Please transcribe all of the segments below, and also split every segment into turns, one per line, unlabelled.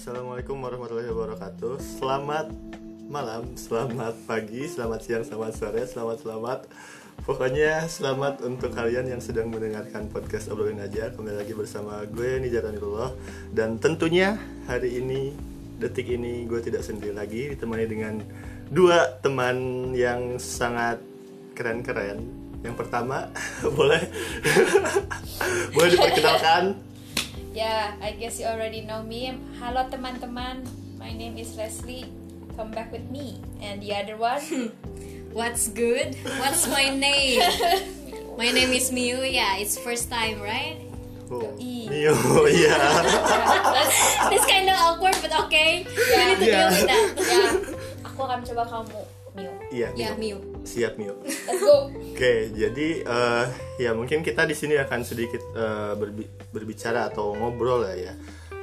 Assalamualaikum warahmatullahi wabarakatuh. Selamat malam, selamat pagi, selamat siang, selamat sore, selamat selamat. Pokoknya selamat untuk kalian yang sedang mendengarkan podcast obrolin aja. Kembali lagi bersama gue Nijaranillah dan tentunya hari ini detik ini gue tidak sendiri lagi ditemani dengan dua teman yang sangat keren-keren. Yang pertama boleh boleh diperkenalkan
Yeah, I guess you already know me. Halo teman-teman, my name is Leslie. Come back with me. And the other one,
What's good? What's my name? My name is Miu. Yeah, it's first time, right?
Oh. Mio, iya.
let's
It's kind of awkward, but okay. We need to
Yeah.
deal with that.
ya, aku akan coba kamu, Mio.
Iya, Mio.
Miu.
Siap Mio.
Let's go.
Oke, jadi eh, ya mungkin kita di sini akan sedikit eh, berbi- berbicara atau ngobrol lah ya,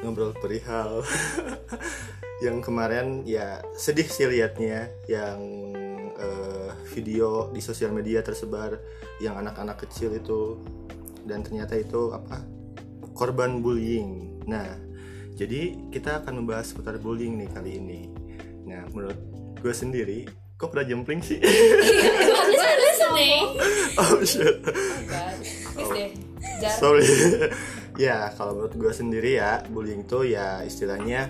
ngobrol perihal yang kemarin ya sedih sih liatnya yang eh, video di sosial media tersebar yang anak-anak kecil itu dan ternyata itu apa korban bullying. Nah, jadi kita akan membahas seputar bullying nih kali ini. Nah, menurut gue sendiri, kok pernah jempling sih?
Listening.
oh shit.
Please deh.
Sorry. ya, kalau menurut gue sendiri ya, bullying itu ya istilahnya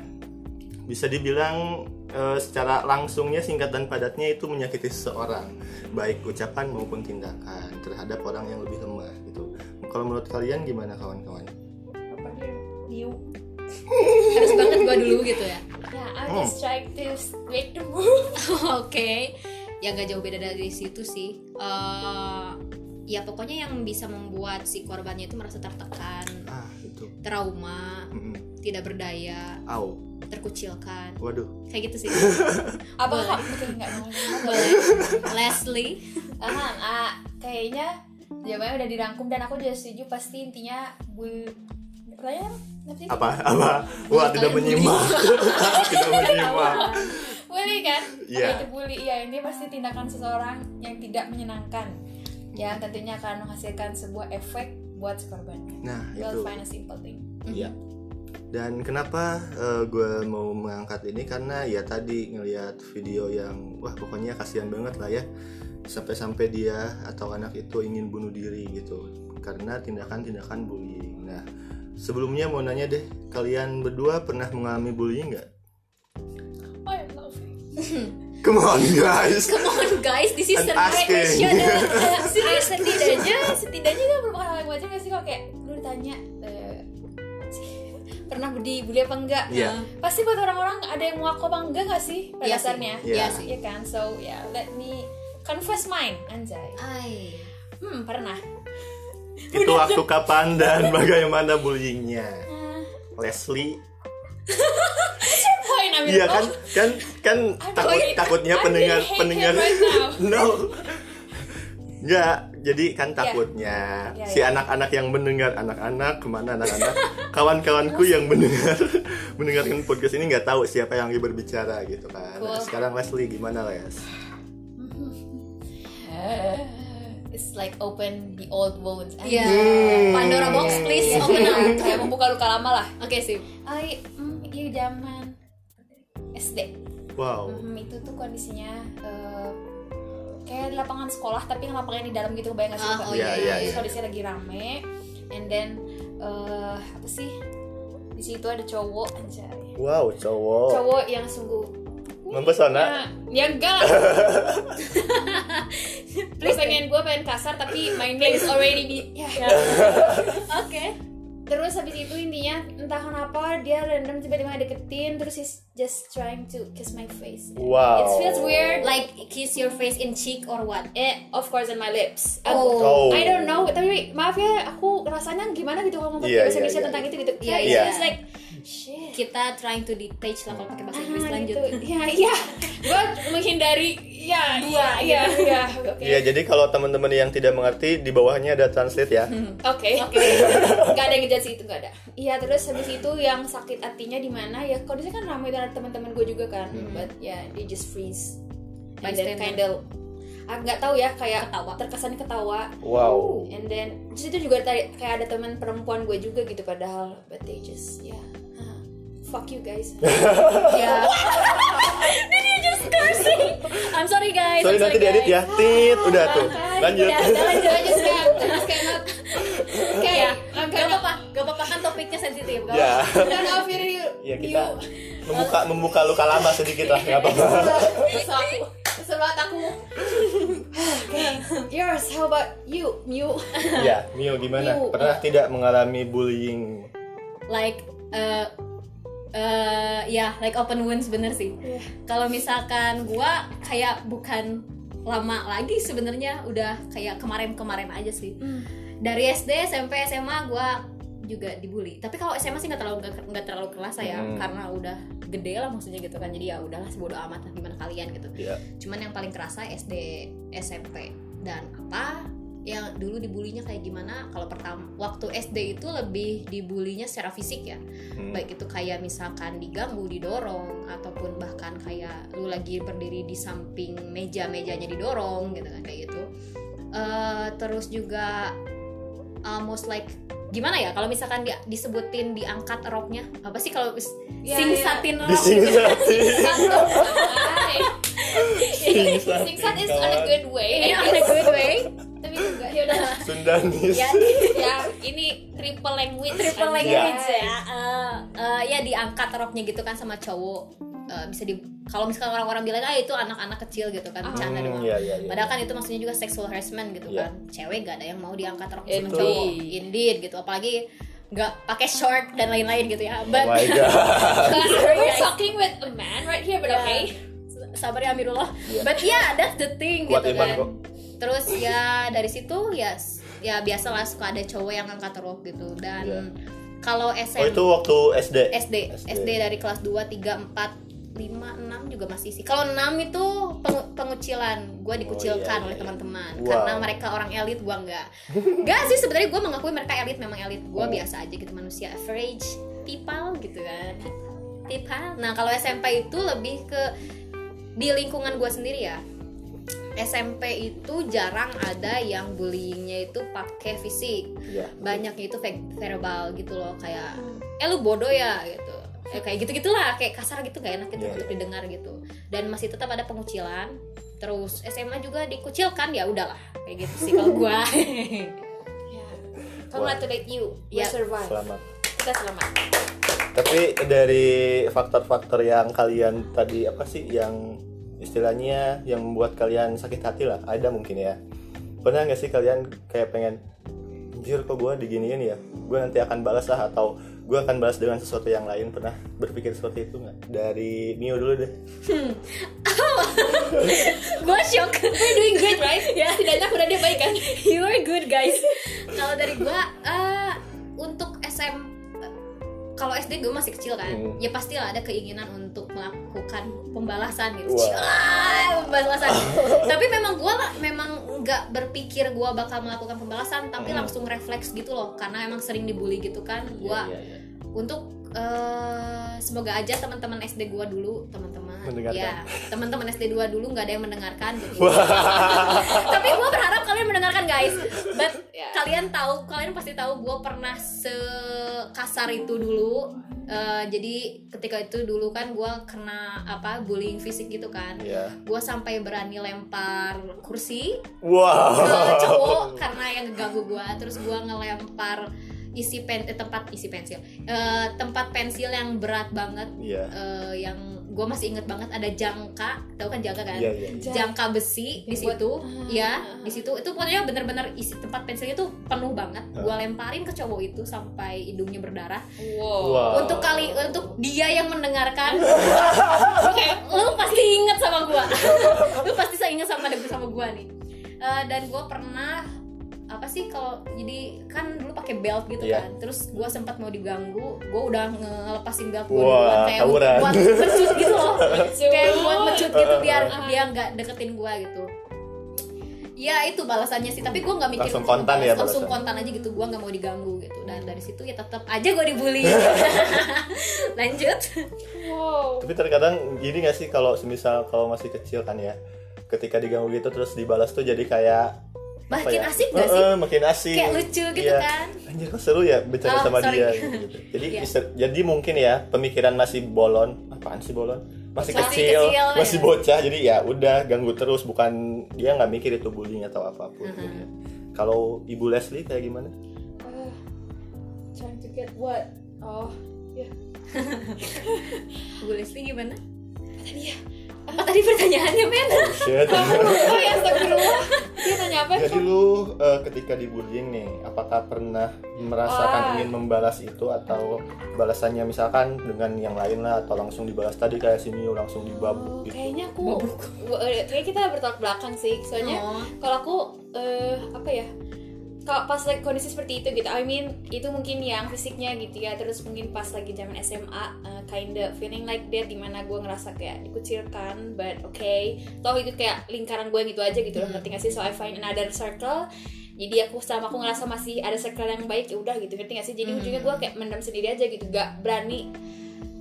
bisa dibilang eh, secara langsungnya singkat dan padatnya itu menyakiti seseorang, baik ucapan maupun tindakan terhadap orang yang lebih lemah gitu. Kalau menurut kalian gimana kawan-kawan?
Apa dia?
Harus banget gua dulu gitu ya.
Yeah, I'm
Hmm.
just trying to the mood.
Oke. Ya gak jauh beda dari situ sih. Eh, ya pokoknya yang bisa membuat si korbannya itu merasa tertekan,
Ah, itu.
trauma,
Mm-mm.
tidak berdaya,
Au.
terkucilkan.
Waduh.
Kayak gitu sih.
Apa
Boleh.
nggak mau.
Boleh. Leslie.
Aha, ah, kayaknya jawabannya udah dirangkum dan aku juga setuju pasti intinya bu pertanyaan apa?
Apa? Apa? Wah, tidak menyimak. tidak menyimak.
bully kan?
Iya.
Oke, itu bully. Ya, ini pasti tindakan seseorang yang tidak menyenangkan. Yang tentunya akan menghasilkan sebuah efek buat si korbannya.
Nah,
We'll
itu.
find a simple thing.
Iya. Dan kenapa gue mau mengangkat ini karena ya tadi ngelihat video yang wah pokoknya kasihan banget lah ya sampai-sampai dia atau anak itu ingin bunuh diri gitu karena tindakan-tindakan bullying. Nah sebelumnya mau nanya deh kalian berdua pernah mengalami bullying nggak?
I love it.
Come on guys.
Come on guys, this is the right question.
Eh, setidaknya setidaknya gak merupakan hal yang wajar gak sih kalau kayak lu ditanya eh, pernah dibully apa enggak
Iya.
pasti buat orang-orang ada yang ngaku apa enggak gak sih pada
Iya sih.
dasarnya
Iya.
Iya sih.
Iya kan so ya let me confess mine anjay
Ai.
hmm pernah
itu waktu kapan dan bagaimana bullyingnya? Leslie Iya kan kan kan
I'm
takut
really-
takutnya
I
pendengar pendengar
right
no Enggak, jadi kan takutnya
Ya,
si
ya.
anak-anak yang mendengar anak-anak ke mana anak-anak kawan-kawanku yang mendengar mendengarkan podcast ini nggak tahu siapa yang lagi berbicara gitu kan. Nah,
Cool.
sekarang Leslie gimana Les?
It's like open the old wounds
Iya.
Hmm.
Pandora box please open up.
kayak membuka luka lama lah
Oke sih.
Ay, hmm, iya zaman SD
Wow.
Hmm, itu tuh kondisinya eh, kayak di lapangan sekolah tapi yang lapangan di dalam gitu bayang gak sih Mbak?
oh
iya, iya, iya.
kondisinya lagi rame and then eh, apa sih di situ ada cowok anjay
Wow, cowok.
cowok yang sungguh
Mempesona.
ya, ya enggak gue pengen gue pengen kasar tapi my name is already be ya.
Oke.
terus habis itu intinya entah kenapa dia random tiba-tiba deketin terus he's just trying to kiss my face
Wow.
it feels weird
Like kiss your face in cheek or what?
Eh, of course in my lips.
Oh.
Oh.
I don't know, tapi maaf ya, aku rasanya gimana gitu kalau ngomong
Iya,
bahasa
iya,
Indonesia
iya.
tentang itu gitu.
Iya,
Kayak
iya.
it's like shit.
Kita trying to detach lah kalau pakai bahasa Inggris
Ah,
lanjut.
gitu. Iya, iya. Gue menghindari ya, iya, iya, iya. Oke.
Iya, jadi kalau teman-teman yang tidak mengerti di bawahnya ada translate ya.
Oke. Oke. Gak ada yang ngejudge itu gak ada. Iya, terus habis itu yang sakit hatinya di mana ya kondisinya kan ramai dan ada teman-teman gue juga kan. But ya, they just freeze. And then kind of ah, nggak tahu ya kayak
Ketawa.
terkesannya ketawa
Wow.
and then di situ juga tadi kayak ada teman perempuan gue juga gitu padahal but they just ya ah, fuck you guys.
Ya. Did you just cursing I'm sorry guys.
Sorry
I'm
nanti diedit
guys.
ya tit udah tuh. Lanjut.
Udah, lanjut
cannot okay
ya.
I'm
gak apa-apa gak apa-apa kan topiknya sensitif. Gak
ya.
apa-apa.
your you
ya kita membuka membuka luka lama sedikit lah nggak apa-apa.
So aku. Sebelah aku. Okay yours how about you you
ya Mio gimana? Pernah tidak mengalami bullying?
Like uh, uh, ya like open wounds bener sih.
Iya.
kalau misalkan gua kayak bukan lama lagi sebenarnya udah kayak kemarin-kemarin aja sih. Dari SD SMP SMA gua juga dibully. Tapi kalau SMA sih nggak terlalu nggak terlalu kerasa ya
Hmm.
karena udah gede lah maksudnya gitu kan. Jadi ya udahlah sebodo amat lah gimana kalian gitu.
Ya
cuman yang paling kerasa SD SMP dan apa yang dulu dibulinya kayak gimana kalau pertama waktu SD itu lebih dibulinya secara fisik ya.
Hmm.
baik itu kayak misalkan diganggu didorong ataupun bahkan kayak lu lagi berdiri di samping meja mejanya didorong gitu kan kayak gitu. Eh, terus juga almost like gimana ya kalau misalkan dia disebutin diangkat roknya apa sih kalau
Ya,
singsatin rok?
disinggati
Hai. Singsat is on a good way.
On a good way
Sundanis.
Ya
ya ini triple language.
Triple
anjay.
language ya. Eh, eh, ya diangkat roknya gitu kan sama cowok. Eh, bisa di kalau misalkan orang-orang bilang ah itu anak-anak kecil gitu kan bercanda
Hmm,
doang
ya, ya, ya.
padahal kan itu maksudnya juga sexual harassment gitu
Iya.
kan. Cewek gak ada yang mau diangkat roknya sama cowok. Indeed gitu. Apalagi nggak pakai short dan lain-lain gitu ya.
Oh
but
my god
we're talking with a man right here? But
Ya.
okay.
Sabar ya Amirullah.
Iya.
but yeah that's the thing
Kuat
gitu
iman
kan.
kok.
Terus ya dari situ ya ya biasalah suka ada cowok yang angkat rok gitu dan
Iya.
kalau
oh
SMP
itu waktu SD
SD, SD dari kelas 2, 3, 4, 5, 6 juga masih sih. Kalau 6 itu pengu- pengucilan, gue dikucilkan
iya,
oleh
iya.
teman-teman
Wow.
karena mereka orang elit, gue enggak. Enggak sih sebenarnya gue mengakui mereka elit, memang elit. Gue
Oh.
biasa aja gitu manusia average people gitu kan. People. Nah kalau SMP itu lebih ke di lingkungan gue sendiri ya. SMP itu jarang ada yang bullyingnya itu pakai fisik.
Ya
banyaknya itu ve- verbal gitu loh kayak eh lu bodoh ya gitu. Eh, kayak gitu gitulah kayak kasar gitu gak enak gitu
Iya,
untuk
iya.
didengar gitu. Dan masih tetap ada pengucilan. Terus SMA juga dikucilkan ya udahlah kayak gitu sih kalau gua.
Yeah. congratulate you. You
Ya.
survive
selamat.
Kita selamat.
Tapi dari faktor-faktor yang kalian tadi apa sih yang istilahnya yang membuat kalian sakit hati lah ada mungkin ya. Pernah nggak sih kalian kayak pengen anjir kok gue diginiin ya? Gue nanti akan balas lah atau gue akan balas dengan sesuatu yang lain. Pernah berpikir seperti itu nggak? Dari Mio dulu deh.
Gua shock.
We're doing great right?
Ya
setidaknya aku udah dia baik kan?
You are good guys. Kalau dari gua eh, untuk SM kalau SD gue masih kecil kan
Hmm.
ya pastilah ada keinginan untuk melakukan pembalasan gitu
Wah.
Ah, pembalasan tapi memang gue memang nggak berpikir gue bakal melakukan pembalasan tapi
Hmm.
langsung refleks gitu loh karena emang sering dibully gitu kan gue
Iya, iya, iya.
untuk eh, semoga aja teman-teman SD gua dulu teman-teman
Mendengarkan.
ya teman-teman SD 2 dulu nggak ada yang mendengarkan
Wah.
tapi gua berharap kalian mendengarkan guys but
Ya.
kalian tahu kalian pasti tahu gua pernah sekasar itu dulu Eh, jadi ketika itu dulu kan gua kena apa bullying fisik gitu kan
Iya.
gua sampai berani lempar kursi
Wow.
ke cowok karena yang ganggu gua terus gua ngelempar isi pen eh, tempat isi pensil Eh, tempat pensil yang berat banget
Iya.
eh, yang gue masih inget banget ada jangka tahu kan jangka kan
Iya, iya.
jangka besi di
Buat-
situ
Ah.
ya di situ itu pokoknya bener-bener isi tempat pensilnya tuh penuh banget
Ah.
gue lemparin ke cowok itu sampai hidungnya berdarah
wow
Wow.
untuk kali untuk dia yang mendengarkan lu pasti inget sama gua lu pasti saya inget sama sama gua nih Eh, dan gua pernah apa sih kalau jadi kan dulu pakai belt gitu
Iya.
kan. Terus gua sempat mau diganggu gua udah ngelepasin belt gua
Wah,
duluan. Kayak
tawuran.
buat mencut gitu loh. Kayak buat mencut gitu biar dia nggak deketin gua gitu. Ya itu balasannya sih. Tapi gua nggak mikir
Langsung kontan ya
langsung
balasan.
kontan aja gitu. Gua nggak mau diganggu gitu. Dan dari situ ya tetap aja gua dibully. Lanjut.
Wow.
Tapi terkadang gini gak sih kalau semisal kalau masih kecil kan ya ketika diganggu gitu terus dibalas tuh jadi kayak
makin
ya?
asik gak
Eh,
sih
eh, makin asik
kayak lucu gitu
Iya.
kan
anjir kok seru ya bicara
Oh,
sama
sorry.
dia gitu. jadi bisa- jadi mungkin ya pemikiran masih bolon apaan sih bolon masih
Masih
kecil,
kecil,
masih
ya.
bocah jadi ya udah ganggu terus bukan dia nggak mikir itu bullying atau apa pun
Mhm.
gitu ya. kalau ibu Leslie kayak gimana
Ah, trying to get what oh ya
Bu Leslie gimana
tadi ya
apa tadi pertanyaannya men
Shit.
oh ya astagfirullah. Dia nanya apa
jadi lu eh, ketika dibullying nih apakah pernah merasakan ingin membalas itu? Atau balasannya misalkan dengan yang lain lah atau langsung dibalas tadi kayak si Mio langsung
Oh,
dibabuk gitu?
kayaknya aku kayaknya kita bertolak belakang sih. Soalnya
Oh.
kalau aku eh, apa ya kalau pas lagi kondisi seperti itu gitu. I mean itu mungkin yang fisiknya gitu ya. Terus mungkin pas lagi zaman SMA uh, kinda feeling like that di mana gue ngerasa kayak dikucilkan but okay. Toh itu kayak lingkaran gue gitu aja gitu loh
Hmm.
ngerti gak sih? So I find another circle. Jadi aku sama aku ngerasa masih ada circle yang baik ya udah gitu ngerti gak sih? Jadi
Hmm.
ujungnya gue kayak mendam sendiri aja gitu gak berani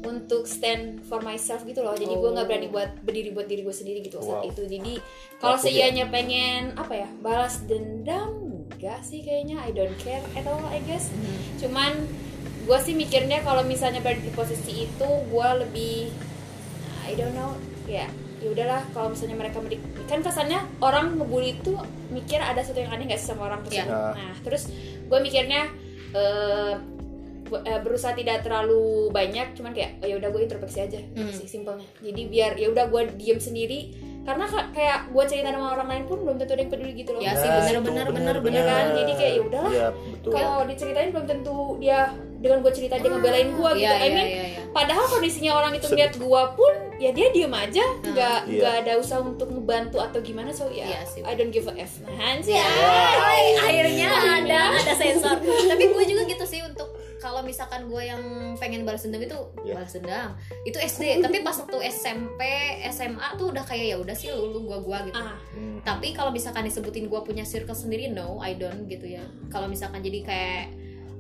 untuk stand for myself gitu loh. Jadi gue nggak berani buat berdiri buat diri gue sendiri gitu saat
Wow.
itu. Jadi kalau seianya pengen apa ya balas dendam enggak sih kayaknya I don't care at all I guess cuman gue sih mikirnya kalau misalnya berada di posisi itu gue lebih I don't know ya ya udahlah kalau misalnya mereka medik kan kesannya orang ngebully itu mikir ada sesuatu yang aneh gak sih sama orang tersebut
Iya.
nah terus gue mikirnya eh, berusaha tidak terlalu banyak cuman kayak oh, ya udah gue introspeksi aja
Hmm.
sih simpelnya jadi biar ya udah gue diem sendiri karena ka- kayak gue cerita sama orang lain pun belum tentu ada yang peduli gitu loh
Ya sih,
Nah,
bener,
itu
bener,
bener,
bener,
bener. kan? Jadi kayak ya udahlah.
Iya, betul
kalau diceritain belum tentu dia dengan gue cerita dia ngebelain gue gitu
Iya,
I
iya,
mean
iya, iya.
padahal kondisinya orang itu ngeliat gue pun ya dia diem aja nggak
Iya.
nggak ada usaha untuk ngebantu atau gimana so ya
Iya sih.
I don't give a f nah
Ya, hai, akhirnya ada ada sensor. Tapi gue juga gitu sih untuk kalau misalkan gue yang pengen balas dendam itu
Iya.
balas dendam itu SD. Tapi pas waktu SMP, SMA tuh udah kayak ya udah sih lu lu gua gua gitu.
ah
Hmm.
Tapi kalau misalkan disebutin gue punya circle sendiri, no, I don't gitu ya. Kalau misalkan jadi kayak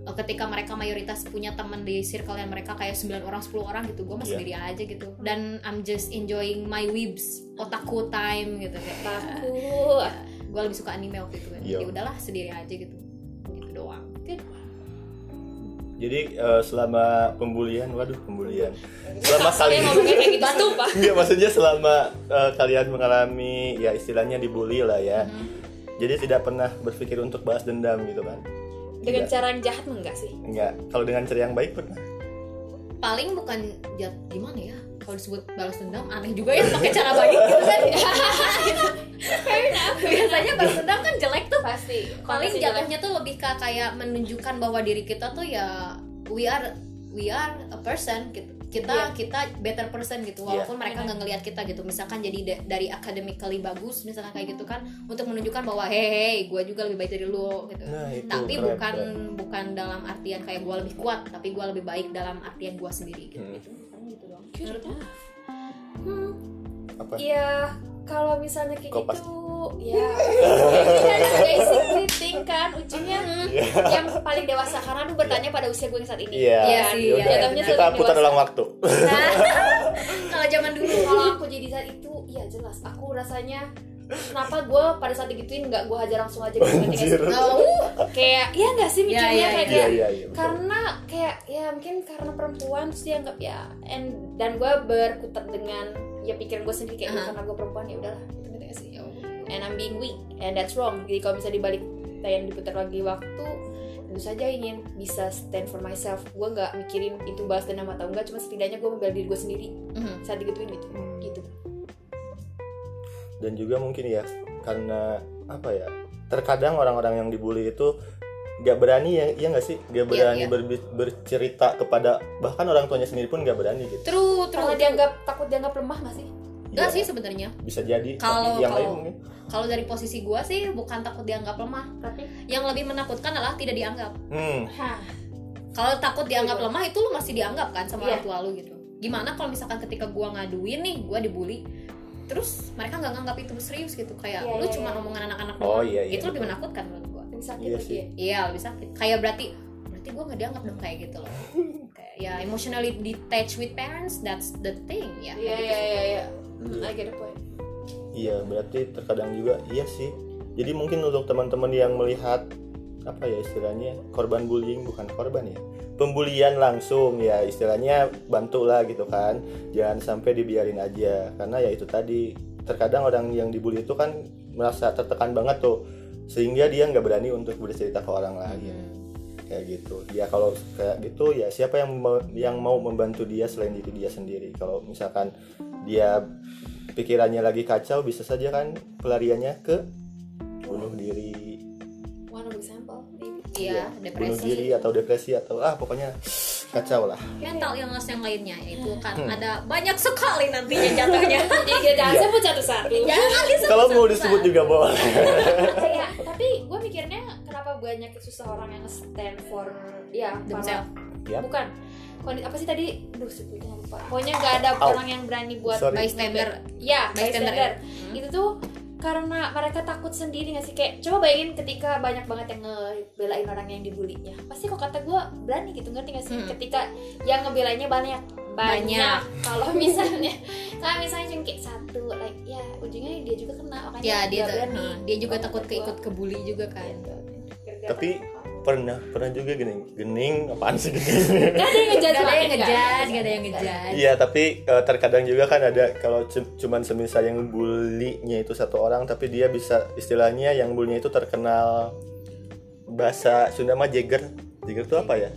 eh, ketika mereka mayoritas punya teman di circle yang mereka kayak 9 orang 10 orang gitu gue mah
Iya.
sendiri aja gitu dan I'm just enjoying my weebs otaku time gitu kayak
takut
gue lebih suka anime waktu itu kan ya udahlah sendiri aja gitu gitu doang
Jadi eh, selama pembulian, waduh pembulian. Selama kalian
gitu sumpah
Enggak, maksudnya selama eh, kalian mengalami ya istilahnya dibully lah ya.
Mhm.
Jadi tidak pernah berpikir untuk balas dendam gitu kan?
dengan
Tidak.
cara yang jahat enggak sih
Enggak. Kalau dengan cara yang baik pernah.
paling bukan jat gimana ya kalau disebut balas dendam aneh juga ya pakai cara baik gitu kan biasanya balas dendam kan jelek tuh
pasti
paling
Pasti
jatuhnya tuh lebih ke kayak menunjukkan bahwa diri kita tuh ya we are we are a person gitu kita
Iya.
kita better person gitu
Iya.
walaupun mereka nggak ngelihat kita gitu misalkan jadi da- dari academically bagus misalkan kayak gitu kan untuk menunjukkan bahwa hey gue juga lebih baik dari lu gitu
Nah, itu
tapi
keren,
bukan
keren.
bukan dalam artian kayak gue lebih kuat tapi gue lebih baik dalam artian gue sendiri gitu,
Hmm.
gitu. Gitu.
Good enough. hmm
apa?
Iya, kalau misalnya kayak gitu, ya basically thing kan ujungnya
Iya.
yang paling dewasa karena lu bertanya pada usia gue yang saat ini.
Iya.
Iya sih,
Yaudah,
iya.
Jatuhnya
Kita putar
dewasa.
ulang waktu.
Nah, kalau zaman dulu
Kalau aku jadi saat itu, iya jelas. Aku rasanya kenapa gue pada saat digituin nggak gue hajar langsung aja gitu nggak sih?
Oh,
kayak iya nggak sih
Iya,
mikirnya kayak
Iya,
kayak-
iya, iya. betul.
karena kayak ya mungkin karena perempuan terus dia anggap ya and dan gue berkutat dengan ya pikiran gue sendiri kayak
Aha.
karena gue perempuan ya udahlah itu ngerti gak sih and I'm being weak and that's wrong jadi kalau bisa dibalik yang diputar lagi waktu tentu saja ingin bisa stand for myself gue nggak mikirin itu bahas dendam atau enggak cuma setidaknya gue membela diri gue sendiri
Mhm.
saat digituin gitu gitu
dan juga mungkin ya karena apa ya terkadang orang-orang yang dibully itu nggak berani ya iya nggak sih? Nggak berani
iya.
berbi- bercerita kepada bahkan orang tuanya sendiri pun nggak berani gitu.
True
karena
true.
dianggap takut dianggap lemah gak sih?
Enggak
Iya,
sih sebenarnya.
Bisa jadi
Kalau-
tapi yang lain
kalau-
mungkin.
kalau dari posisi gua sih bukan takut dianggap lemah.
Tapi?
Yang lebih menakutkan adalah tidak dianggap.
Hmm.
Kalau takut dianggap lemah itu lu masih dianggap kan sama
Iya.
orang tua lu gitu. Gimana kalau misalkan ketika gua ngaduin nih gua dibully terus mereka nggak nganggap itu serius gitu. Kayak
Iya,
lu
iya,
cuma
iya.
omongan anak-anak
Oh,
doang.
iya, iya,
itu lebih menakutkan menurut gua.
Lebih sakit
Iya
lagi.
sih.
ya
iya lebih sakit. Kayak berarti berarti gua nggak dianggap dong kayak gitu loh. Kayak ya emotionally detached with parents that's the thing ya.
Iya
kayak gitu
iya iya iya. Hmm, I get the point.
Iya berarti terkadang juga iya sih. Jadi mungkin untuk teman-teman yang melihat apa ya istilahnya? Korban bullying bukan korban ya. Pembulian langsung ya istilahnya bantulah gitu kan. Jangan sampai dibiarin aja. Karena ya itu tadi terkadang orang yang dibully itu kan merasa tertekan banget tuh. Sehingga dia nggak berani untuk bercerita ke orang lain. Kayak gitu. Ya kalau kayak gitu ya siapa yang mau, yang mau membantu dia selain diri dia sendiri? Kalau misalkan dia pikirannya lagi kacau bisa saja kan pelariannya ke bunuh diri
iya
bunuh
depresi
diri atau depresi atau ah pokoknya kacau lah
mental illness yang lainnya itu kan
Hmm.
ada banyak sekali nantinya jatuhnya
jadi dia jangan
Iya.
sebut
jangan disebut
kalau mau disebut juga boleh
kayak tapi gue mikirnya kenapa banyak susah orang yang stand for ya para
Themselves.
Yap.
bukan Kondi- apa sih tadi aduh sebutnya lupa pokoknya nggak ada
Au.
orang yang berani buat
Sorry.
bystander
ya
Bystander,
bystander
Hmm.
itu tuh karena mereka takut sendiri nggak sih kayak coba bayangin ketika banyak banget yang ngebelain orang yang dibulinya pasti kok kata gue berani gitu ngerti gak sih
Hmm.
ketika yang ngebelainnya banyak banyak,
Banyak.
kalau misalnya kalau misalnya cuma kayak satu like ya ujungnya dia juga kena makanya
ya dia
berani
dia juga takut keikut kebuli juga kan
Gitu.
Tapi. Pernah pernah juga gening gening apaan sih? Gening
Gak ada yang ngejudge
Gak ada yang ngejudge, gak ada yang ngejudge.
Iya tapi eh, terkadang juga kan ada kalau cu- cuman semisal yang bulinya itu satu orang tapi dia bisa istilahnya yang bulinya itu terkenal bahasa Sunda mah Jagger. Jagger itu apa ya?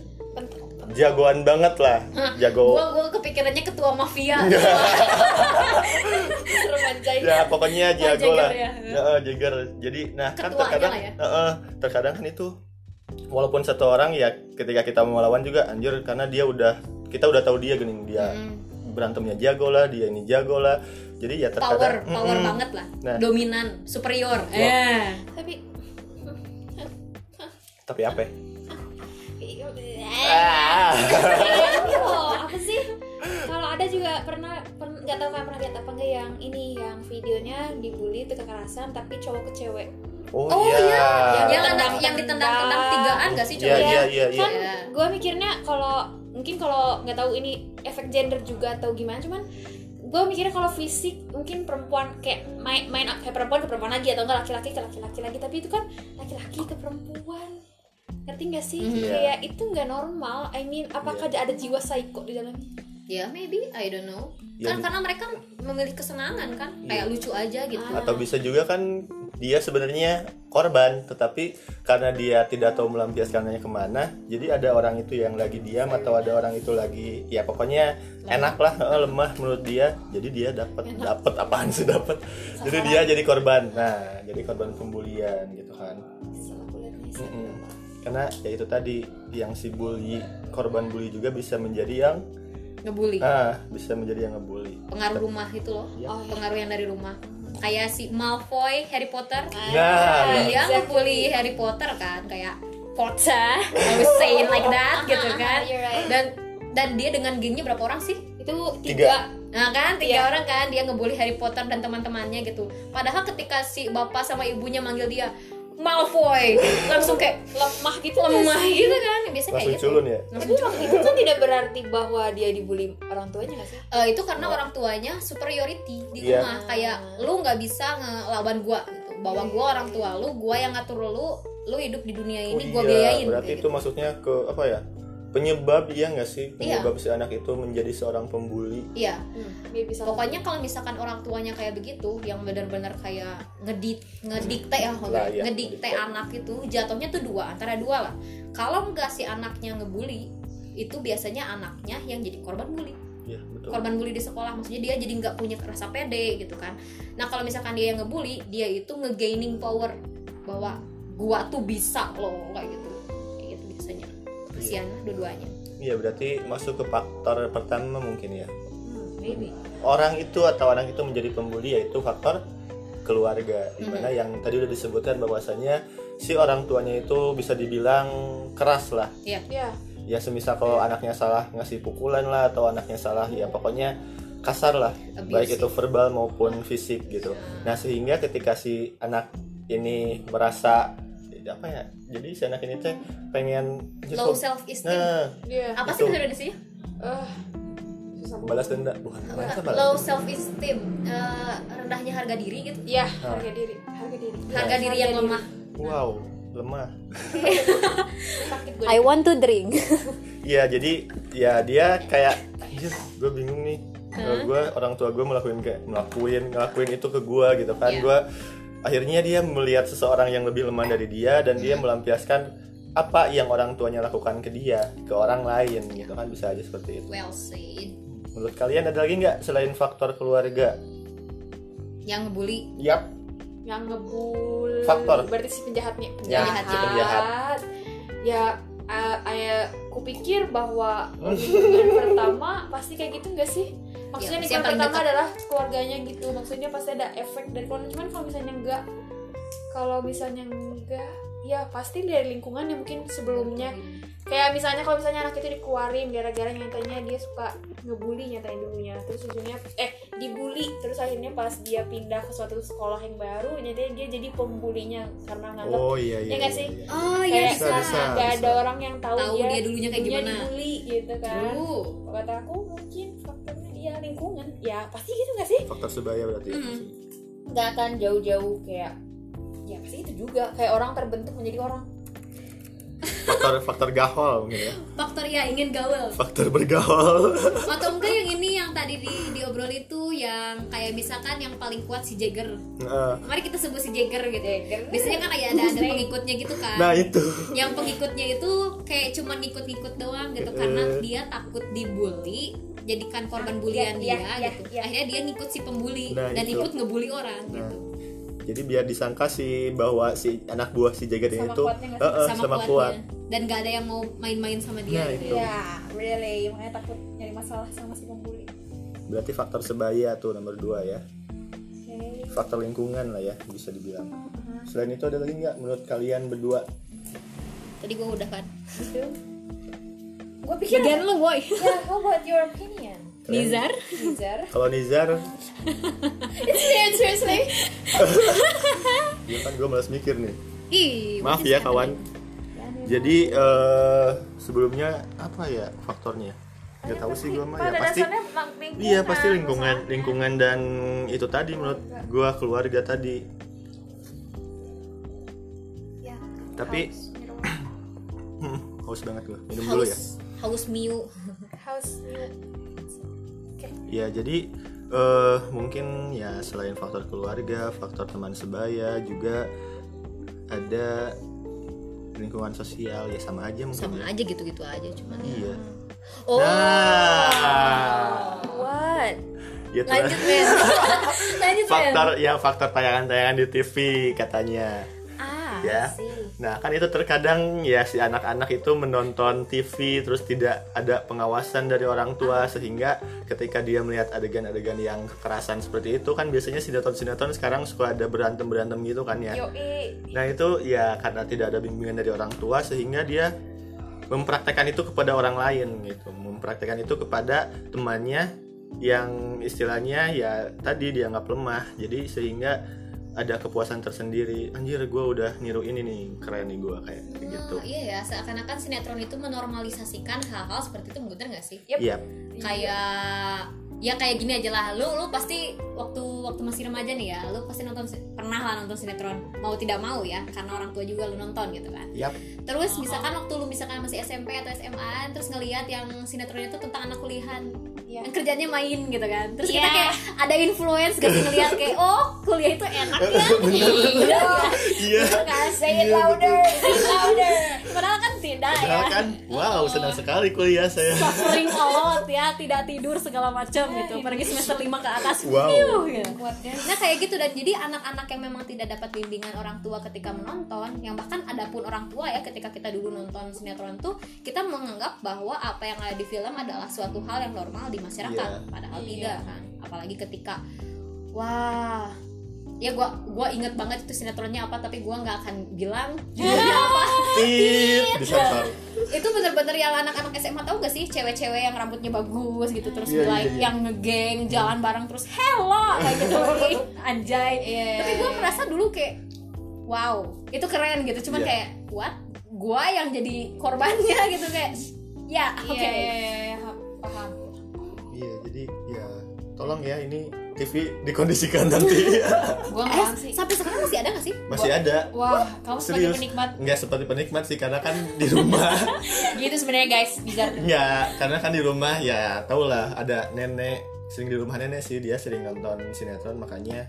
Jagoan banget lah. Jago.
Gua gua kepikirannya ketua mafia.
Remajain.
ya. Pokoknya jago
Jagger
lah.
ya.
Heeh, Jagger. Jadi nah kan
Ketuanya
terkadang
ya.
heeh, terkadang kan itu walaupun satu orang ya ketika kita mau melawan juga anjir karena dia udah kita udah tahu dia gening dia
Mm.
berantemnya jago lah dia ini jago lah jadi ya
Power,
terkadang
power
Mm-mm.
banget lah.
Nah.
Dominan, superior. Eh.
Tapi
tapi apa ya?
Ah. oh, apa sih? Kalau ada juga pernah nggak tahu kalian pernah lihat apa enggak yang ini yang videonya dibully itu kekerasan tapi cowok ke cewek.
Oh,
Oh
iya
iya, yang
Ditendang-tendang.
anak yang ditendang-tendang tigaan gak sih
Iya,
cowoknya?
iya, iya, iya.
Kan
Iya.
gue mikirnya kalau mungkin kalau nggak tahu ini efek gender juga atau gimana cuman gue mikirnya kalau fisik mungkin perempuan kayak main main kayak perempuan ke perempuan lagi atau enggak laki-laki ke laki-laki lagi tapi itu kan laki-laki ke perempuan ngerti nggak sih
Mhm.
kayak itu nggak normal I mean apakah
Iya.
ada jiwa psycho di dalamnya
Ya maybe, I don't know.
Ya,
Kan karena mereka memilih kesenangan kan, kayak
Iya.
lucu aja gitu.
Ah.
atau bisa juga kan dia sebenarnya korban tetapi karena dia tidak tahu melampiaskannya ke mana jadi ada orang itu yang lagi diam atau ada orang itu lagi ya pokoknya enak lah lemah menurut dia. Jadi dia dapat dapat apaan sih dapat jadi dia jadi korban. Nah jadi korban pembulian gitu kan. Karena ya itu tadi yang si bully korban bully juga bisa menjadi yang
Ngebully.
ah bisa menjadi yang ngebully.
Pengaruh rumah itu loh.
Iya.
Oh, pengaruh yang dari rumah. Kayak si Malfoy Harry Potter.
Nah,
dia
exactly.
ngebully Harry Potter kan kayak Potter, I was saying like that gitu kan.
You're right.
Dan dan dia dengan gengnya berapa orang sih?
itu
Tiga.
tiga,
Nah kan tiga
Iya.
orang kan dia ngebully Harry Potter dan teman-temannya gitu. Padahal ketika si bapak sama ibunya manggil dia Malfoy, langsung kayak
lemah gitu nggak
lemah
sih?
gitu kan. Biasanya kayak
langsung
gitu.
culun ya?
Tapi waktu itu kan tidak berarti bahwa dia dibully orang tuanya nggak sih?
Eh, itu karena orang tuanya superiority di
Iya.
rumah. Kayak lu nggak bisa ngelawan gua gitu. Bahwa gua orang tua lu gua yang ngatur lu lu hidup di dunia ini
Oh
gua
iya,
biayain
berarti itu maksudnya ke apa ya penyebab iya nggak sih?
Iya.
penyebab si anak itu menjadi seorang pembuli.
Iya.
Dia bisa
pokoknya kalau misalkan orang tuanya kayak begitu yang benar-benar kayak ngedit ngedikte ya
Lah, iya,
ngedikte
ngedikte.
anak itu jatuhnya tuh dua antara dua lah. Kalau nggak si anaknya ngebully itu biasanya anaknya yang jadi korban bully.
Iya betul.
Korban bully di sekolah maksudnya dia jadi nggak punya rasa pede gitu kan. Nah kalau misalkan dia yang ngebully dia itu ngegaining power bahwa gua tuh bisa loh kayak gitu kasihan lah dua-duanya.
Iya berarti masuk ke faktor pertama mungkin ya.
Hmm, maybe.
Orang itu atau anak itu menjadi pembuli yaitu faktor keluarga di mana
Mm-hmm.
yang tadi udah disebutkan bahwasanya si orang tuanya itu bisa dibilang keras lah.
Ya
ya semisal kalau anaknya salah ngasih pukulan lah atau anaknya salah ya pokoknya kasar lah.
Abusive.
baik itu verbal maupun fisik gitu. Nah sehingga ketika si anak ini merasa apa ya jadi si anak ini teh pengen
low self esteem
nah
dia
apa sih
itu.
bahasa Indonesia
eh susah banget.
balas denda bukan balas
low self esteem rendahnya harga diri gitu?
Ya
Nah.
harga diri harga diri.
Harga diri yang lemah.
Wow lemah.
I want to drink.
Iya jadi ya dia kayak anjir gue bingung nih. Kalau gue orang tua gue melakuin kayak melakuin ngelakuin itu ke gue gitu kan.
Iya.
gue akhirnya dia melihat seseorang yang lebih lemah dari dia dan dia melampiaskan apa yang orang tuanya lakukan ke dia ke orang lain gitu kan bisa aja seperti itu.
Well said.
Menurut kalian ada lagi nggak selain faktor keluarga?
Yang ngebully?
Yap.
Yang ngebul
Faktor.
berarti si penjahatnya.
Ya,
penjahat,
si penjahat.
ya uh, ayah kupikir bahwa lingkungan pertama pasti kayak gitu enggak sih maksudnya
Ya, paling
pertama
dekat.
adalah keluarganya gitu maksudnya pasti ada efek dari keluarga cuman kalau misalnya enggak kalau misalnya enggak ya pasti dari lingkungan yang mungkin sebelumnya kayak misalnya kalau misalnya anak itu dikeluarin gara-gara nyatanya dia suka ngebully nyatain dulunya terus ujungnya eh dibully terus akhirnya pas dia pindah ke suatu sekolah yang baru nyatanya dia jadi pembulinya karena nganggap
oh iya iya
Ya nggak
iya,
sih?
iya.
oh iya
kayak
bisa,
bisa,
bisa.
nggak ada orang yang tahu,
Tahu dia dulunya kayak gimana.
dibully gitu kan kata aku mungkin ya lingkungan. Ya pasti gitu nggak sih?
Faktor sebaya berarti ya.
Mm.
nggak akan jauh-jauh kayak ya pasti itu juga. Kayak orang terbentuk menjadi orang.
Faktor faktor gahol mungkin ya.
Faktor ya ingin gaul.
Faktor bergaul.
Atau enggak yang ini yang tadi di diobrol itu yang kayak misalkan yang paling kuat si Jagger.
Nah,
mari kita sebut si Jagger gitu biasanya kan ada ada, ada pengikutnya gitu kan.
Nah itu.
Yang pengikutnya itu kayak cuma ngikut-ngikut doang gitu. Karena
Eh.
dia takut dibully jadikan korban bulian
Iya,
dia
iya,
gitu.
iya.
akhirnya dia ngikut si pembuli
Nah,
dan
itu.
ikut ngebully orang
Nah,
gitu.
jadi biar disangka si bahwa si anak buah si Jagger ini
Sama
itu
sih?
eh, eh,
sama,
sama
kuatnya.
kuat.
Dan gak ada yang mau main-main sama dia
Nah,
gitu.
itu.
ya. Really. Makanya takut nyari masalah sama si pembuli.
Berarti faktor sebaya tuh nomor dua ya.
Oke.
Faktor lingkungan lah ya bisa dibilang. Selain itu ada lagi nggak menurut kalian berdua?
Tadi gua udah kan.
Gitu gue pikir
bagian lu boy.
Ya how about your opinion?
Nizar?
Nizar.
Kalau Nizar?
It's weird seriously.
Ya kan gue malas mikir nih.
Ih
maaf ya kawan. jadi eh, sebelumnya apa ya faktornya? Nggak tahu sih gue mah ya
pada
pasti iya pasti lingkungan
masalahnya.
lingkungan dan itu tadi menurut gue keluarga tadi.
Ya
tapi hmm, haus banget gue minum dulu ya
haus haus miu.
You
Ya jadi eh mungkin ya selain faktor keluarga, faktor teman sebaya juga ada lingkungan sosial. Ya sama aja mungkin
sama
ya.
aja gitu-gitu aja cuman ya.
Iya.
oh.
Nah,
what?
Ya
lanjut men lanjut men
faktor ya faktor tayangan-tayangan di TV katanya.
ah
Ya.
sih
Nah, kan itu terkadang ya si anak-anak itu menonton TV terus tidak ada pengawasan dari orang tua sehingga ketika dia melihat adegan-adegan yang kekerasan seperti itu kan biasanya sinetron-sinetron sekarang suka ada berantem-berantem gitu kan ya. Nah, itu ya karena tidak ada bimbingan dari orang tua sehingga dia mempraktekkan itu kepada orang lain gitu. Mempraktekkan itu kepada temannya yang istilahnya ya tadi dianggap lemah. Jadi sehingga ada kepuasan tersendiri. Anjir, gue udah niru ini nih, keren nih gue kayak gitu.
Oh, iya ya seakan-akan sinetron itu menormalisasikan hal-hal seperti itu bener nggak sih
Yep.
Iya,
kayak ya kayak gini aja lah. Lu lu pasti waktu waktu masih remaja nih ya lu pasti nonton pernah lah nonton sinetron. Mau tidak mau ya karena orang tua juga lu nonton gitu kan.
Yap,
terus misalkan waktu lu misalkan masih SMP atau SMA terus ngelihat yang sinetronnya itu tentang anak kuliahan.
Iya.
yang kerjanya main gitu kan. Terus kita
Iya.
kayak ada influence gak sih ngelihat kayak oh kuliah itu enak ya. Iya.
Iya.
kan?
Say it louder. Say it louder
kan,
wow, senang sekali kuliah saya.
suffering a lot ya tidak tidur segala macam gitu pergi semester 5 ke atas
Wow.
Gitu. Nah kayak gitu dan jadi anak-anak yang memang tidak dapat bimbingan orang tua ketika menonton, yang bahkan ada pun orang tua ya ketika kita dulu nonton sinetron tuh kita menganggap bahwa apa yang ada di film adalah suatu hal yang normal di masyarakat,
Iya.
padahal
Iya.
tidak kan. Apalagi ketika wah ya gua gua inget banget itu sinetronnya apa tapi gua nggak akan bilang judulnya apa.
Tit,
itu bener-bener yang anak-anak SMA tahu gak sih? Cewek-cewek yang rambutnya bagus gitu terus
Iya,
mulai
iya, iya.
yang ngegeng jalan bareng terus hello! kayak gitu. Anjay.
Iya,
tapi gue merasa dulu kayak wow itu keren gitu. Cuman
Iya.
kayak what? Gue yang jadi korbannya? gitu kayak ya oke.
Iya, iya, iya, iya, paham.
Iya, jadi ya tolong ya ini TV dikondisikan nanti.
Gua
Eh,
nggak sih.
sampai sekarang masih ada gak sih?
masih ada.
Wah, kamu sebagai
serius.
penikmat.
Nggak seperti penikmat sih karena kan di rumah.
Gitu sebenarnya guys, bizar.
nggak karena kan di rumah ya tau lah ada nenek sering di rumah nenek sih. Dia sering nonton sinetron makanya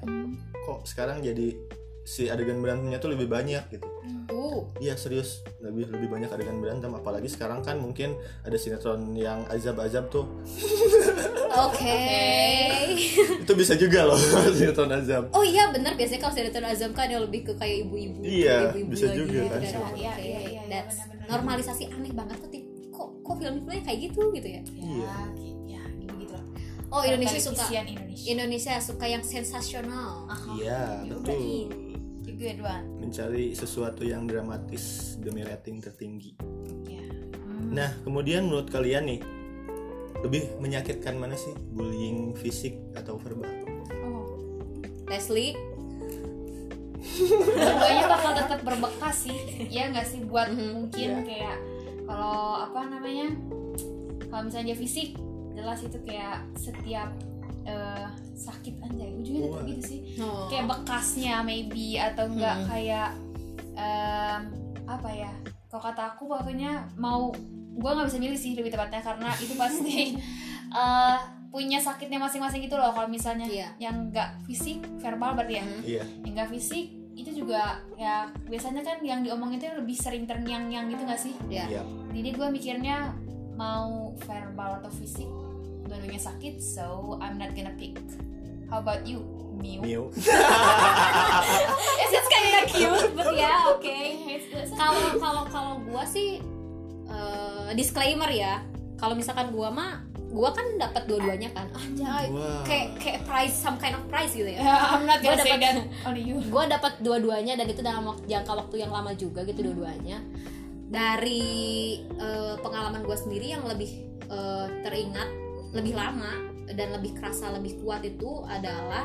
kok sekarang jadi si adegan berantemnya tuh lebih banyak gitu.
Uh,
Iya serius. Lebih lebih banyak adegan berantem. Apalagi sekarang kan mungkin ada sinetron yang azab-azab tuh.
Oke.
itu bisa juga loh sinetron azab.
Oh iya benar biasanya kalau sinetron azam kan yang lebih ke kayak ibu-ibu.
Iya,
ibu-ibu
bisa
lagi
juga
gitu
kan,
kan.
Iya, iya, iya, iya,
that's
benar-benar.
normalisasi aneh banget tuh tip. Kok kok film-filmnya kayak gitu gitu ya?
Iya.
Ya, gitu gitu lah.
oh Indonesia suka.
Indonesia.
Indonesia suka yang sensasional.
Iya betul
good one.
mencari sesuatu yang dramatis demi rating tertinggi
Ya.
nah kemudian menurut kalian nih lebih menyakitkan mana sih bullying fisik atau verbal
Oh.
Leslie
Dua-duanya bakal tetap berbekas sih. Ya nggak sih buat
Mhm.
mungkin
Iya.
kayak kalau apa namanya? Kalau misalnya dia fisik, jelas itu kayak setiap eh, sakit anjay ujungnya tetap gitu sih.
oh.
kayak bekasnya maybe atau enggak
Hmm.
kayak em, apa ya kalau kata aku pokoknya mau gue nggak bisa milih sih lebih tepatnya karena itu pasti eh, punya sakitnya masing-masing gitu loh kalau misalnya
Iya.
yang enggak fisik verbal berarti ya
Mhm.
iya
yang enggak fisik itu juga ya biasanya kan yang diomongin itu lebih sering terngiang-ngiang gitu gak sih
ya
iya
jadi gue mikirnya mau verbal atau fisik dua-duanya sakit so I'm not gonna pick. How about you Miu?
Miu.
It's kind of cute but ya oke
it's-
kalau kalau kalau gua sih eh, disclaimer ya. Kalau misalkan gua mah gua kan dapat dua-duanya kan. Anjay
Wah.
kayak kayak prize some kind of prize gitu ya.
I'm not
Gua
gonna say
dapat-
that only you.
gue dapat dua-duanya dan itu dalam wak- jangka waktu yang lama juga gitu dua-duanya. Dari eh, pengalaman gue sendiri yang lebih eh, teringat lebih lama dan lebih kerasa lebih kuat itu adalah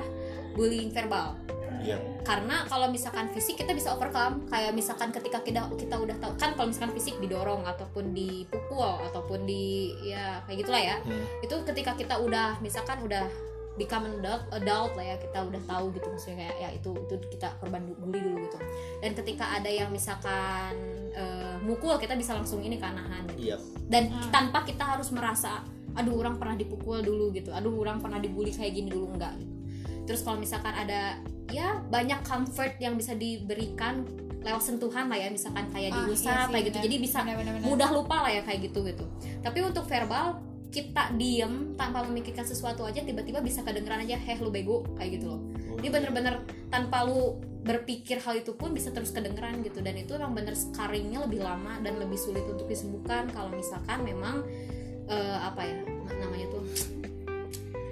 bullying verbal
iya
karena kalau misalkan fisik kita bisa overcome kayak misalkan ketika kita kita udah tahu kan kalau misalkan fisik didorong ataupun dipukul ataupun di ya kayak gitulah ya
Hmm.
itu ketika kita udah misalkan udah become adult, adult lah ya kita udah tahu gitu maksudnya kayak ya itu itu kita korban bully dulu gitu dan ketika ada yang misalkan eh, mukul kita bisa langsung ini kan nahan gitu.
iya
dan
Hmm.
tanpa kita harus merasa aduh orang pernah dipukul dulu gitu. Aduh orang pernah dibully kayak gini dulu enggak gitu. Terus kalau misalkan ada ya banyak comfort yang bisa diberikan lewat sentuhan lah ya misalkan kayak
Ah,
diusap
iya sih,
kayak gitu. jadi bisa
Benar, benar, benar.
mudah lupa lah ya kayak gitu gitu. Tapi untuk verbal kita diem tanpa memikirkan sesuatu aja tiba-tiba bisa kedengeran aja heh lu bego kayak gitu loh. Dia bener-bener tanpa lu berpikir hal itu pun bisa terus kedengeran gitu. Dan itu emang bener scarringnya lebih lama dan lebih sulit untuk disembuhkan kalau misalkan memang eh, apa ya na- namanya tuh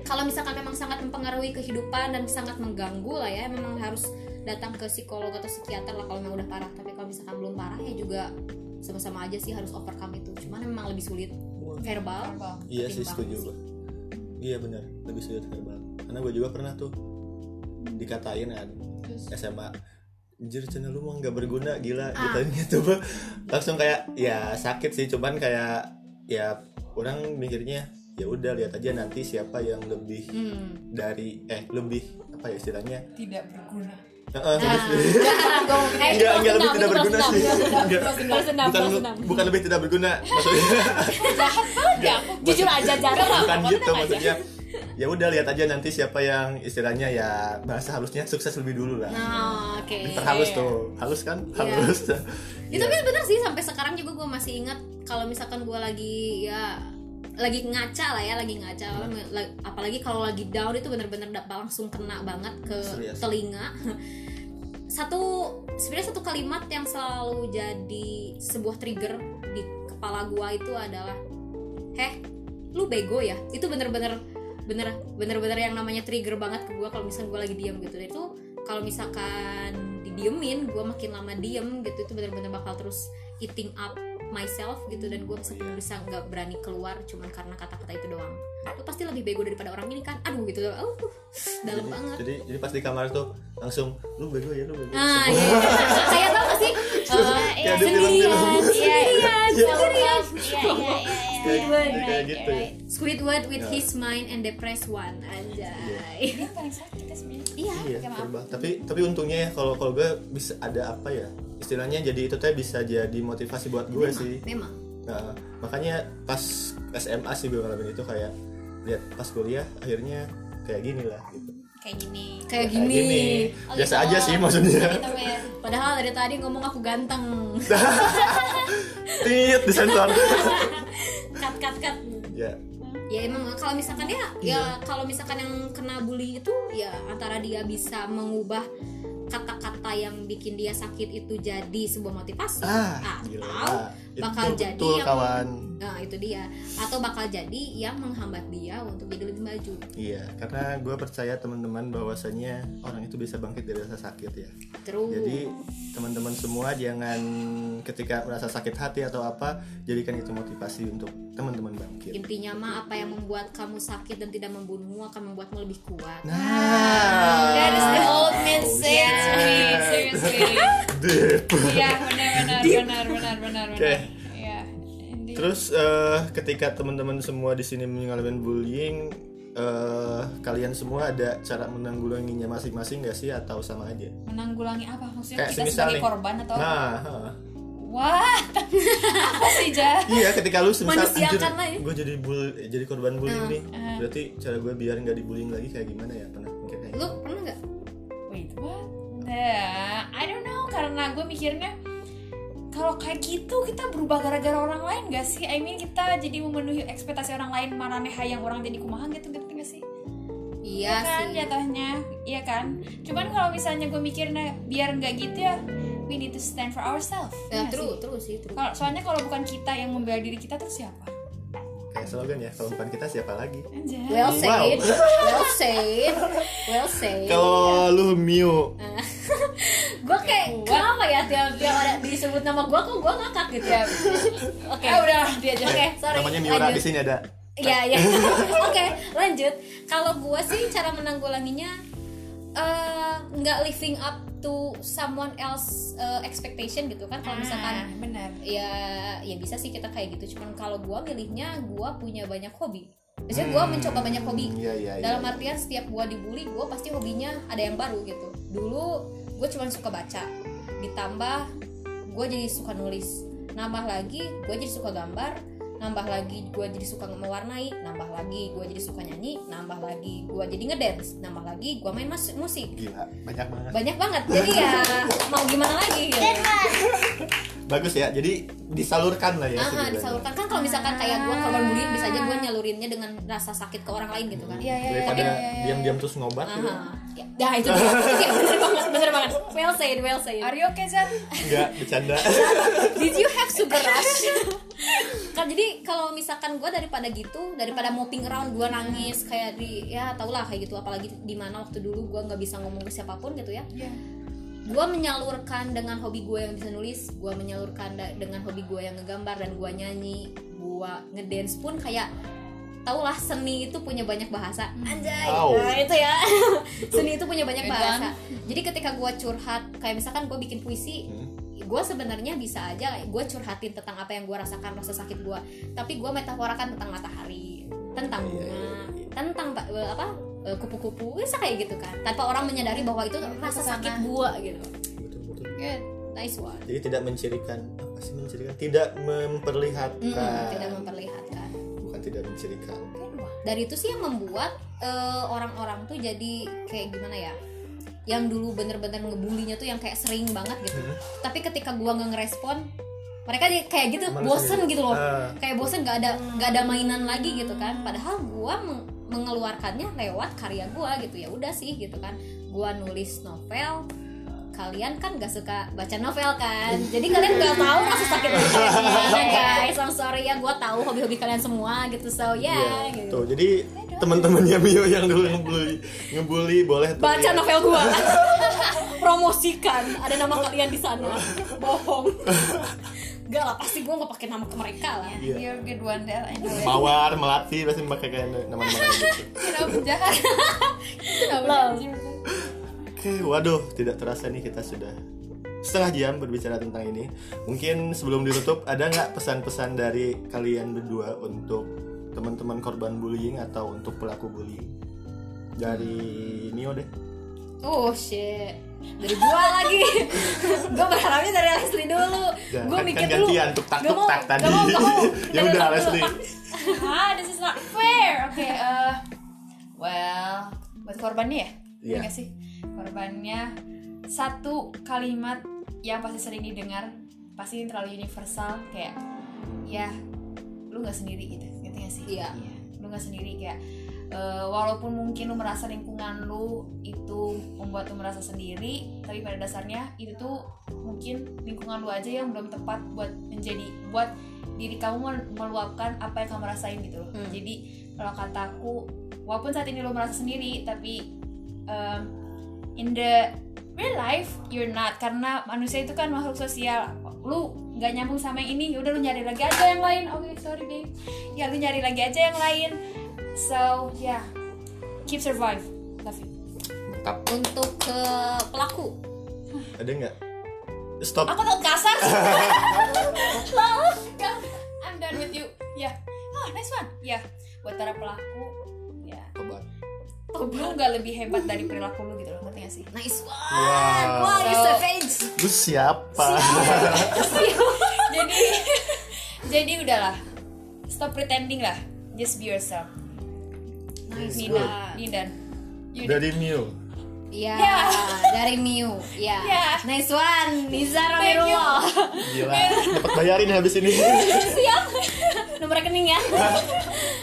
kalau misalkan memang sangat mempengaruhi kehidupan dan sangat mengganggu lah ya memang harus datang ke psikolog atau psikiater lah kalau memang udah parah. Tapi kalau misalkan belum parah ya juga sama-sama aja sih harus overcome itu. Cuman memang lebih sulit verbal.
Iya sih setuju
sih.
gue iya benar lebih sulit verbal. Karena gue juga pernah tuh dikatain kan
Terus?
SMA Anjir channel lu mah nggak berguna gila
Ah.
gitu. Gitu langsung kayak ya sakit sih. Cuman kayak ya orang mikirnya ya udah lihat aja nanti siapa yang lebih
hmm.
dari eh lebih apa ya istilahnya
tidak berguna.
Heeh,
Nah,
lebih-
eh,
enggak enggak lebih tidak berguna sih bukan bukan lebih tidak berguna maksudnya
Ya, jujur aja jarang
bukan gitu maksudnya ya udah lihat aja nanti siapa yang istilahnya ya bahasa halusnya sukses lebih dulu lah
nah oke
Pinter halus tuh halus kan
Iya.
halus
itu
Iya.
tapi bener sih sampai sekarang juga gue masih ingat kalau misalkan gue lagi ya lagi ngaca lah ya lagi ngaca
Hmm.
La- apalagi kalau lagi down itu bener-bener langsung kena banget ke
Serius.
telinga satu sebenarnya satu kalimat yang selalu jadi sebuah trigger di kepala gue itu adalah heh lu bego ya itu bener-bener bener bener-bener yang namanya trigger banget ke gue kalau misalkan gue lagi diam gitu dan itu kalau misalkan didiemin gue makin lama diem gitu itu bener-bener bakal terus eating up myself gitu dan gue bisa bisa nggak berani keluar cuman karena kata-kata itu doang. Lu pasti lebih bego daripada orang ini kan? Aduh gitu. Oh dalam
jadi,
banget.
jadi jadi pas di kamar tuh langsung lu bego ya lu bego.
Nah, iya, iya. kayak sih? Sendirian, sendirian,
Iya.
sendirian.
Iya iya iya. iya.
Kayak
Right,
gitu ya.
Squidward with his mind and depressed one anjay
Ini paling sakit ya sebenarnya.
iya
Iya. Tapi tapi untungnya ya kalau kalau gue bisa ada apa ya? Istilahnya jadi itu teh bisa jadi motivasi buat gue
memang,
sih.
memang
Nah, makanya pas SMA sih gue ngalamin itu kayak lihat pas kuliah akhirnya kayak gini lah gitu.
Kayak gini.
kayak
Ya,
gini,
Oh,
Biasa
gitu.
aja sih maksudnya.
Gitu ya.
padahal dari tadi ngomong aku ganteng
Tit disensor.
cut cut cut
ya.
ya emang kalau misalkan ya ya kalau misalkan yang kena bully itu ya antara dia bisa mengubah kata-kata yang bikin dia sakit itu jadi sebuah motivasi
Ah,
atau
gila.
Bakal
itu
jadi
betul
yang
kawan.
nah itu dia atau bakal jadi yang menghambat dia untuk jadi lebih maju
Iya, karena gue percaya teman-teman bahwasanya orang itu bisa bangkit dari rasa sakit ya.
terus
Jadi teman-teman semua jangan ketika merasa sakit hati atau apa jadikan itu motivasi untuk teman-teman bangkit.
intinya mah apa yang membuat kamu sakit dan tidak membunuhmu akan membuatmu lebih kuat
Nah,
That is the old man
Oh, shit.
sweet, seriously. Iya, benar benar benar benar benar
Oke. Terus eh, ketika teman-teman semua di sini mengalami bullying, eh, kalian semua ada cara menanggulanginya masing-masing gak sih atau sama aja?
menanggulangi apa maksudnya
Kayak
kita sebagai
nih.
korban atau
Nah, heeh.
wah apa sih ja
iya ketika lu semisal
Manusiakan lah ya.
gue jadi bul jadi korban bullying nih,
Ah.
berarti cara gue biar nggak dibullying lagi kayak gimana ya? Pernah mikir kayak
lu
gitu?
pernah nggak
wait what nah I don't know karena gue mikirnya kalau kayak gitu kita berubah gara-gara orang lain gak sih? I mean kita jadi memenuhi ekspektasi orang lain marane hayang orang jadi kumaha gitu gitu gak sih?
iya
kan
sih.
jatuhnya? Iya kan? Cuman kalau misalnya gue mikirnya biar nggak gitu ya we need to stand for ourselves.
Ya
Iya
terus
sih?
terus sih terus
kalau soalnya kalau bukan kita yang membela diri kita terus siapa?
Kayak slogan ya, kalau bukan kita siapa lagi?
Anjay.
well said. Well said. Well said.
Kalau lu Mio,
gue kayak kenapa ya tiap tiap ada disebut nama gue kok gue ngakak gitu ya oke
Ah, udah dia aja
oke sorry
namanya Miura di sini ada.
Iya iya. Oke lanjut. Kalau gue sih cara menanggulanginya eh, nggak living up to someone else eh, expectation gitu kan. Kalau misalkan
Ah, benar
ya ya bisa sih kita kayak gitu. Cuman kalau gue milihnya gue punya banyak hobi. Biasanya gue mencoba banyak hobi.
Iya iya. iya.
Dalam artian setiap gue dibully, gue pasti hobinya ada yang baru gitu. Dulu gue cuma suka baca, ditambah gue jadi suka nulis, nambah lagi gue jadi suka gambar, nambah lagi gue jadi suka mewarnai, nambah lagi gue jadi suka nyanyi, nambah lagi gue jadi ngedance, nambah lagi gue main mas- musik.
Gila, banyak banget.
Banyak banget. Jadi ya mau gimana lagi gitu.
Bagus ya. Jadi disalurkan lah ya.
Ah,
sebenarnya.
disalurkan kan kalau misalkan kayak gue korban bullying bisa aja gue nyalurinnya dengan rasa sakit ke orang lain gitu kan.
iya iya iya
Daripada
iya, iya, iya.
diam-diam terus ngobat gitu.
Aha. Ya, nah itu dia. Iya, bener banget, bener banget. Well said, well said.
Are you okay Zan?
Enggak, bercanda.
Did you have sugar rush? Kan jadi kalau misalkan gue daripada gitu, daripada moping around gue nangis kayak di ya tau lah kayak gitu apalagi di mana waktu dulu gue nggak bisa ngomong ke siapa pun gitu ya.
Iya.
Gue menyalurkan dengan hobi gue yang bisa nulis, gue menyalurkan dengan hobi gue yang ngegambar dan gue nyanyi, gue ngedance pun kayak tau lah seni itu punya banyak bahasa anjay
Wow.
nah, itu ya seni itu punya banyak bahasa jadi ketika gue curhat kayak misalkan gue bikin puisi
Hmm.
Gue sebenarnya bisa aja gue curhatin tentang apa yang gue rasakan rasa sakit gue tapi gue metaforakan tentang matahari tentang
Iya,
bunga
iya, iya.
tentang eh, apa eh, kupu-kupu bisa kayak gitu kan tanpa orang menyadari bahwa itu rasa sakit gue gitu
Betul betul.
Good.
nice one
Jadi tidak mencirikan apa sih mencirikan? Tidak memperlihatkan.
Mm-mm, tidak memperlihatkan
Bukan tidak mencirikan.
dari itu sih yang membuat eh, orang-orang tuh jadi kayak gimana ya yang dulu bener-bener ngebulinya tuh yang kayak sering banget gitu.
Hmm.
tapi ketika gua nggak ngerespon mereka kayak gitu
Malu
bosen
sendiri.
gitu loh.
Ah.
kayak bosen nggak ada nggak ada mainan lagi gitu kan. Padahal gua meng- mengeluarkannya lewat karya gua gitu. Ya udah sih gitu kan. Gua nulis novel. Kalian kan gak suka baca novel kan? Jadi kalian gak tahu rasa sakit gimana guys. I'm sorry ya gua tahu hobi-hobi kalian semua gitu so ya
Iya,
gitu.
tuh. Jadi teman-temannya Mio yang dulu ngebully, ngebully boleh tuh
baca
lihat.
novel gua promosikan ada nama kalian di sana bohong Enggak lah pasti gua nggak pakai nama ke mereka lah
Iya.
You're good one I know it
Mawar, Melati pasti pakai kayak nama-nama gitu.
Kenapa jahat Kenapa?
Oke, waduh, tidak terasa nih kita sudah setengah jam berbicara tentang ini. Mungkin sebelum ditutup ada nggak pesan-pesan dari kalian berdua untuk teman-teman korban bullying atau untuk pelaku bullying? Dari Mio deh.
Oh shit dari gua lagi gua berharapnya dari Leslie dulu
Ya,
gua
kan-
mikir
kan
dulu
gantian, tuk tak,
Gak
tuk tak
gak
tadi.
mau, gak mau.
Ya udah, Leslie.
ah this is not fair oke eh, well buat korbannya ya
Iya.
Iya nggak sih korbannya satu kalimat yang pasti sering didengar pasti terlalu universal kayak ya lu nggak sendiri gitu gak sih?
Iya.
lu nggak sendiri kayak eh, walaupun mungkin lu merasa lingkungan lu itu membuat lu merasa sendiri tapi pada dasarnya itu tuh mungkin lingkungan lu aja yang belum tepat buat menjadi buat diri kamu mel- meluapkan apa yang kamu rasain gitu loh.
Hmm.
jadi kalau kataku walaupun saat ini lu merasa sendiri tapi um, in the real life you're not. Karena manusia itu kan makhluk sosial. Lu nggak nyambung sama yang ini yaudah lu nyari lagi aja yang lain. Oke sorry babe. Ya lu nyari lagi aja yang lain. So yeah keep survive. Love you.
Mantap.
untuk ke pelaku.
Ada nggak? Stop.
aku tau kasar. Lalu, ya, I'm done with you. Ya. Ah nice one. Ya. Buat para pelaku. Lu nggak lebih hebat dari perilaku lu gitu loh ngerti gak sih?
Nice one.
Wow.
wow
So-
savage
Lu siapa?
jadi jadi udahlah. Stop pretending lah. Just be yourself.
Yes,
Nina
good.
Nidan. You
Dari Mio.
Iya,
Ya.
dari Miu. Ya.
Ya.
Nice one, Niza
Thank you.
Romirullah.
Gila. Dapat bayarin habis ini.
Siap. Nomor rekening ya.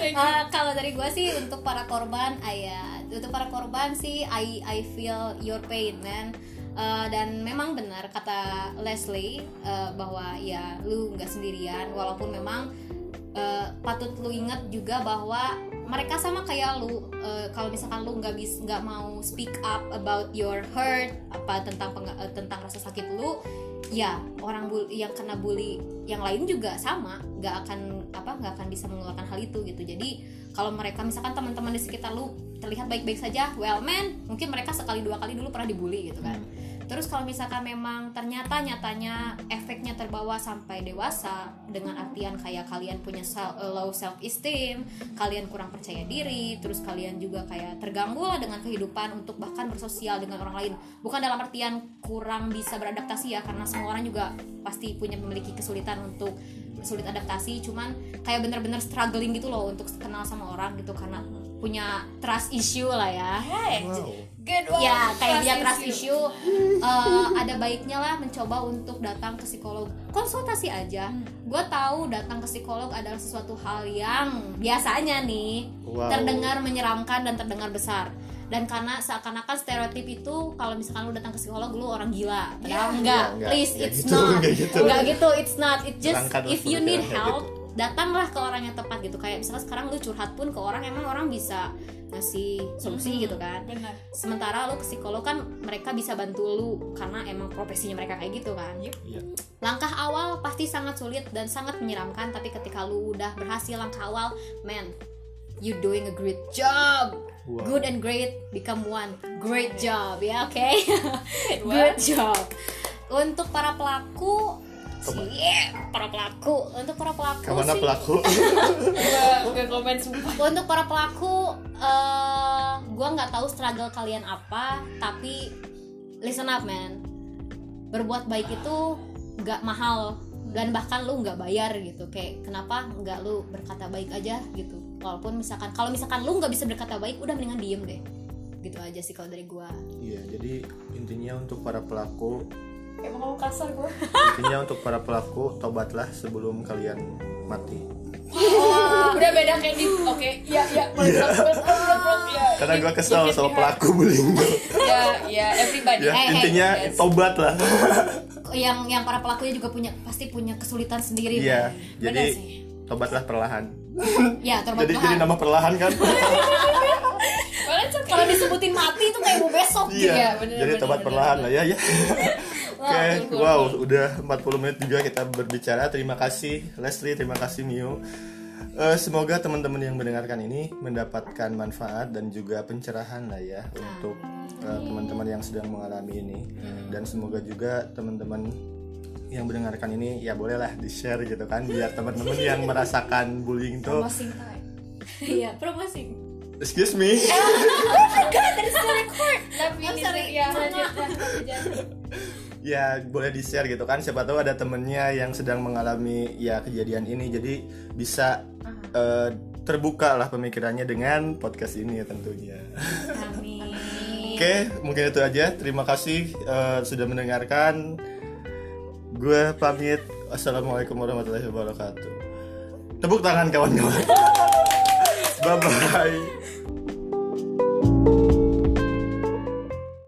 Eh, kalau dari gue sih untuk para korban, ayah, untuk para korban sih, I I feel your pain, man. Eh, dan memang benar kata Leslie eh, bahwa ya lu nggak sendirian, walaupun memang eh, patut lu ingat juga bahwa mereka sama kayak lu eh, kalau misalkan lu nggak bis nggak mau speak up about your hurt apa tentang eh, tentang rasa sakit lu ya orang bul yang kena bully yang lain juga sama nggak akan apa nggak akan bisa mengeluarkan hal itu gitu. Jadi kalau mereka misalkan teman-teman di sekitar lu terlihat baik-baik saja well man mungkin mereka sekali dua kali dulu pernah dibully gitu kan terus kalau misalkan memang ternyata nyatanya efeknya terbawa sampai dewasa dengan artian kayak kalian punya sel- low self esteem kalian kurang percaya diri terus kalian juga kayak terganggu lah dengan kehidupan untuk bahkan bersosial dengan orang lain. Bukan dalam artian kurang bisa beradaptasi ya karena semua orang juga pasti punya memiliki kesulitan untuk sulit adaptasi. Cuman kayak bener-bener struggling gitu loh untuk kenal sama orang gitu karena punya trust issue lah ya
Hey,
Wow.
good one
ya kayak dia trust
issue.
issue eh, ada baiknya lah mencoba untuk datang ke psikolog konsultasi aja gue tahu datang ke psikolog adalah sesuatu hal yang biasanya nih
Wow.
terdengar menyeramkan dan terdengar besar dan karena seakan-akan stereotip itu kalau misalkan lu datang ke psikolog lu orang gila padahal
Ya.
enggak
Enggak,
please
enggak
it's
gitu,
not
enggak gitu.
enggak gitu it's not it just if you need help
gitu.
Datanglah ke orang yang tepat gitu. Kayak misalnya sekarang lu curhat pun ke orang emang orang bisa ngasih solusi gitu kan.
Benar.
Sementara lu ke psikolog kan mereka bisa bantu lu karena emang profesinya mereka kayak gitu kan.
Iya.
langkah awal pasti sangat sulit dan sangat menyeramkan tapi ketika lu udah berhasil langkah awal man you doing a great job.
Wow.
good and great become one. Great job ya oke
What?
good job. Untuk para pelaku Cie, para pelaku. Untuk para pelaku
Ke mana
sih.
pelaku?
gue komen sumpah
untuk para pelaku eh gue nggak tahu struggle kalian apa tapi listen up man. Berbuat baik itu nggak mahal dan bahkan lu nggak bayar gitu. Kayak kenapa nggak lu berkata baik aja gitu? Walaupun misalkan kalau misalkan lu nggak bisa berkata baik udah mendingan diem deh. Gitu aja sih kalau dari gue
Iya, jadi intinya untuk para pelaku,
emang mau kasar gue
intinya untuk para pelaku tobatlah sebelum kalian mati.
udah beda kayak di oke ya ya ya
Karena
Keep-
gue kesel
keep it
sama
behind.
pelaku bullying
ya ya everybody
ya,
Hey, hey,
intinya
yes.
tobat lah.
yang yang para pelakunya juga punya pasti punya kesulitan sendiri
Iya,
man.
jadi
sih.
tobatlah perlahan.
ya terbaik
Jadi jadi nama perlahan kan?
Okay.
kalau disebutin mati itu kayak mau besok
Iya.
Iya, bener,
jadi
bener,
tobat
bener,
perlahan
bener.
lah ya ya.
Cool, cool,
wow,
cool.
udah 40 menit juga kita berbicara. Terima kasih Leslie, terima kasih Mio. Eh, semoga teman-teman yang mendengarkan ini mendapatkan manfaat dan juga pencerahan lah ya untuk eh, teman-teman yang sedang mengalami ini dan semoga juga teman-teman yang mendengarkan ini ya bolehlah di share gitu kan biar teman-teman yang merasakan bullying tuh.
Iya, promoting.
excuse me
Tapi
I'm
ini
sorry.
ya lanjut lanjut.
Ya boleh di share gitu kan siapa tahu ada temennya yang sedang mengalami ya kejadian ini jadi bisa eh, terbuka lah pemikirannya dengan podcast ini ya tentunya
Amin.
Oke, mungkin itu aja. Terima kasih eh, sudah mendengarkan. Gue pamit. Assalamualaikum warahmatullahi wabarakatuh. Tepuk tangan kawan-kawan. Bye bye.